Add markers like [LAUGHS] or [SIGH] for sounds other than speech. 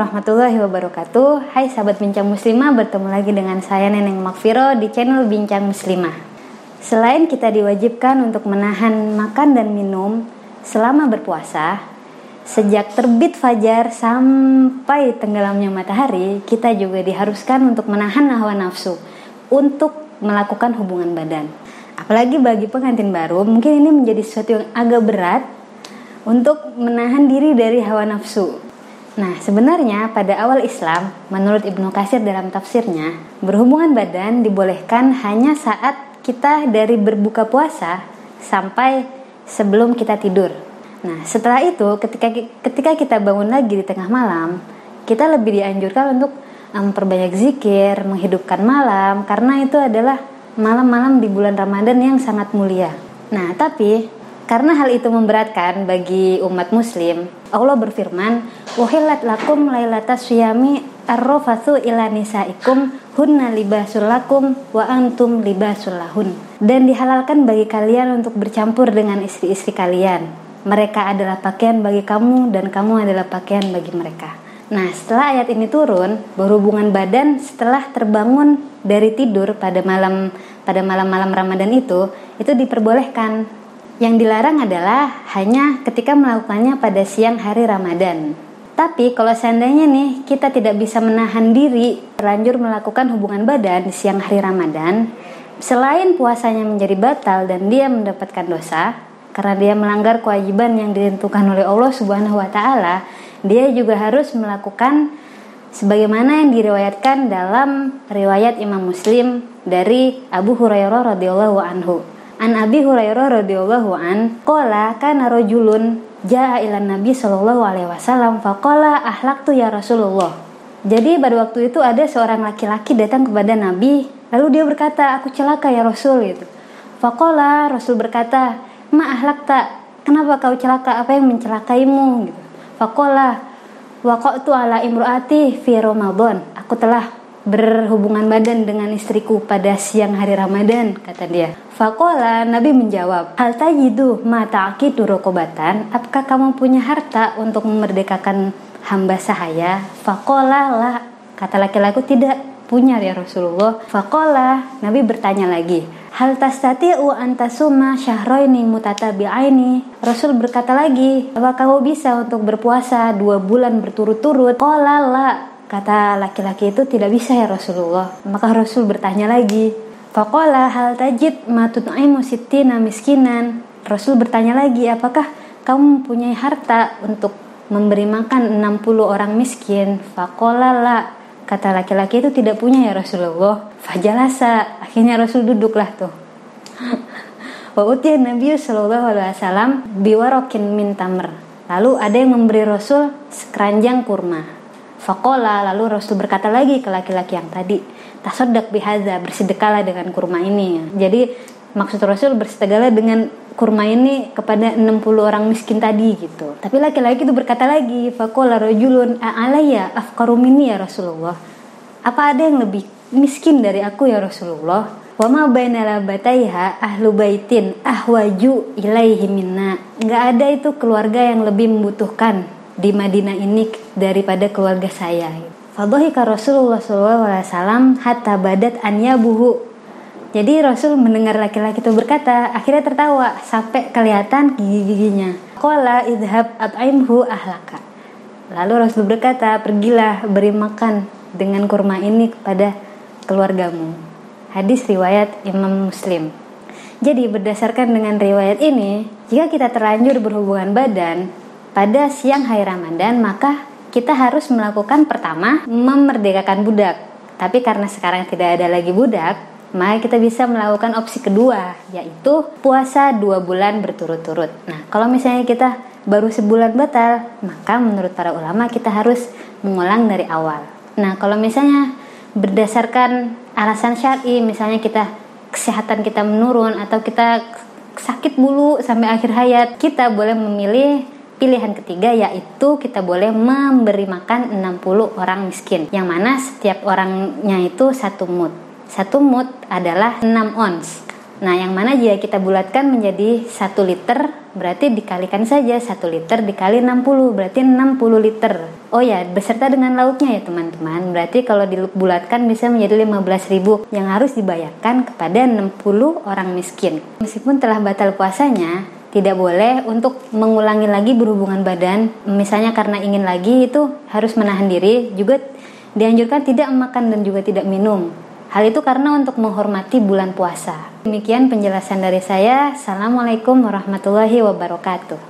Warahmatullahi wabarakatuh. Hai sahabat bincang muslimah Bertemu lagi dengan saya Neneng Makfiro Di channel bincang muslimah. Selain kita diwajibkan untuk menahan makan dan minum Selama berpuasa Sejak terbit fajar sampai tenggelamnya matahari Kita juga diharuskan untuk menahan hawa nafsu Untuk melakukan hubungan badan. Apalagi bagi pengantin baru Mungkin ini menjadi sesuatu yang agak berat Untuk menahan diri dari hawa nafsu Nah, sebenarnya pada awal Islam, menurut Ibnu Katsir dalam tafsirnya, berhubungan badan dibolehkan hanya saat kita dari berbuka puasa sampai sebelum kita tidur. Nah, setelah itu ketika ketika kita bangun lagi di tengah malam, kita lebih dianjurkan untuk memperbanyak zikir, menghidupkan malam karena itu adalah malam-malam di bulan Ramadan yang sangat mulia. Nah, tapi karena hal itu memberatkan bagi umat muslim, Allah berfirman, "Wahillat lakum lailatas syami arrofathu ila nisaikum hunna libasul lakum wa antum libasul lahun." Dan dihalalkan bagi kalian untuk bercampur dengan istri-istri kalian. Mereka adalah pakaian bagi kamu dan kamu adalah pakaian bagi mereka. Nah, setelah ayat ini turun, berhubungan badan setelah terbangun dari tidur pada malam pada malam-malam Ramadan itu, itu diperbolehkan yang dilarang adalah hanya ketika melakukannya pada siang hari Ramadan. Tapi kalau seandainya nih kita tidak bisa menahan diri terlanjur melakukan hubungan badan di siang hari Ramadan, selain puasanya menjadi batal dan dia mendapatkan dosa karena dia melanggar kewajiban yang ditentukan oleh Allah Subhanahu wa taala, dia juga harus melakukan sebagaimana yang diriwayatkan dalam riwayat Imam Muslim dari Abu Hurairah radhiyallahu anhu. An Abi Hurairah radhiyallahu an qala kana rajulun jaa ila Nabi sallallahu alaihi wasallam faqala ahlaktu ya Rasulullah. Jadi pada waktu itu ada seorang laki-laki datang kepada Nabi lalu dia berkata aku celaka ya Rasul itu. Faqala Rasul berkata ma ahlakta kenapa kau celaka apa yang mencelakaimu gitu. Faqala waqatu ala imroati fi Ramadan aku telah berhubungan badan dengan istriku pada siang hari Ramadan kata dia. Fakola Nabi menjawab hal tajidu mata akidu rokobatan apakah kamu punya harta untuk memerdekakan hamba sahaya? Fakola lah kata laki-laki tidak punya ya Rasulullah. Fakola Nabi bertanya lagi Hal tastati'u antasuma syahroini mutatabi'aini? Rasul berkata lagi Apa kamu bisa untuk berpuasa dua bulan berturut-turut? Kola la Kata laki-laki itu tidak bisa ya Rasulullah. Maka Rasul bertanya lagi. Fakola hal tajid matutaimu sittina miskinan. Rasul bertanya lagi, apakah kamu mempunyai harta untuk memberi makan 60 orang miskin? Fakola la. Kata laki-laki itu tidak punya ya Rasulullah. Fajalasa. Akhirnya Rasul duduklah tuh. [LAUGHS] Wa utiyah Nabi Sallallahu Alaihi Wasallam biwarokin min tamr. Lalu ada yang memberi Rasul sekeranjang kurma. Fakola lalu Rasul berkata lagi ke laki-laki yang tadi tasodak bihaza bersedekahlah dengan kurma ini. Jadi maksud Rasul bersedekahlah dengan kurma ini kepada 60 orang miskin tadi gitu. Tapi laki-laki itu berkata lagi fakola rojulun a'alaya afkarumini ya Rasulullah. Apa ada yang lebih miskin dari aku ya Rasulullah? Wama bainala bataiha ahlu baitin ahwaju ilaihi minna. Nggak ada itu keluarga yang lebih membutuhkan di Madinah ini daripada keluarga saya. Fadhahika Rasulullah SAW hatta badat anya buhu. Jadi Rasul mendengar laki-laki itu berkata, akhirnya tertawa sampai kelihatan gigi-giginya. Qala idhab at'aimhu ahlaka. Lalu Rasul berkata, pergilah beri makan dengan kurma ini kepada keluargamu. Hadis riwayat Imam Muslim. Jadi berdasarkan dengan riwayat ini, jika kita terlanjur berhubungan badan, pada siang hari Ramadan, maka kita harus melakukan pertama memerdekakan budak. Tapi karena sekarang tidak ada lagi budak, maka kita bisa melakukan opsi kedua, yaitu puasa dua bulan berturut-turut. Nah, kalau misalnya kita baru sebulan batal, maka menurut para ulama kita harus mengulang dari awal. Nah, kalau misalnya berdasarkan alasan syar'i, misalnya kita kesehatan kita menurun atau kita sakit bulu sampai akhir hayat, kita boleh memilih Pilihan ketiga yaitu kita boleh memberi makan 60 orang miskin yang mana setiap orangnya itu satu mut. Satu mut adalah 6 ons. Nah, yang mana jika kita bulatkan menjadi 1 liter, berarti dikalikan saja 1 liter dikali 60, berarti 60 liter. Oh ya, beserta dengan lauknya ya teman-teman. Berarti kalau dibulatkan bisa menjadi 15.000 yang harus dibayarkan kepada 60 orang miskin. Meskipun telah batal puasanya, tidak boleh untuk mengulangi lagi berhubungan badan. Misalnya karena ingin lagi itu harus menahan diri, juga dianjurkan tidak makan dan juga tidak minum. Hal itu karena untuk menghormati bulan puasa. Demikian penjelasan dari saya. Assalamualaikum warahmatullahi wabarakatuh.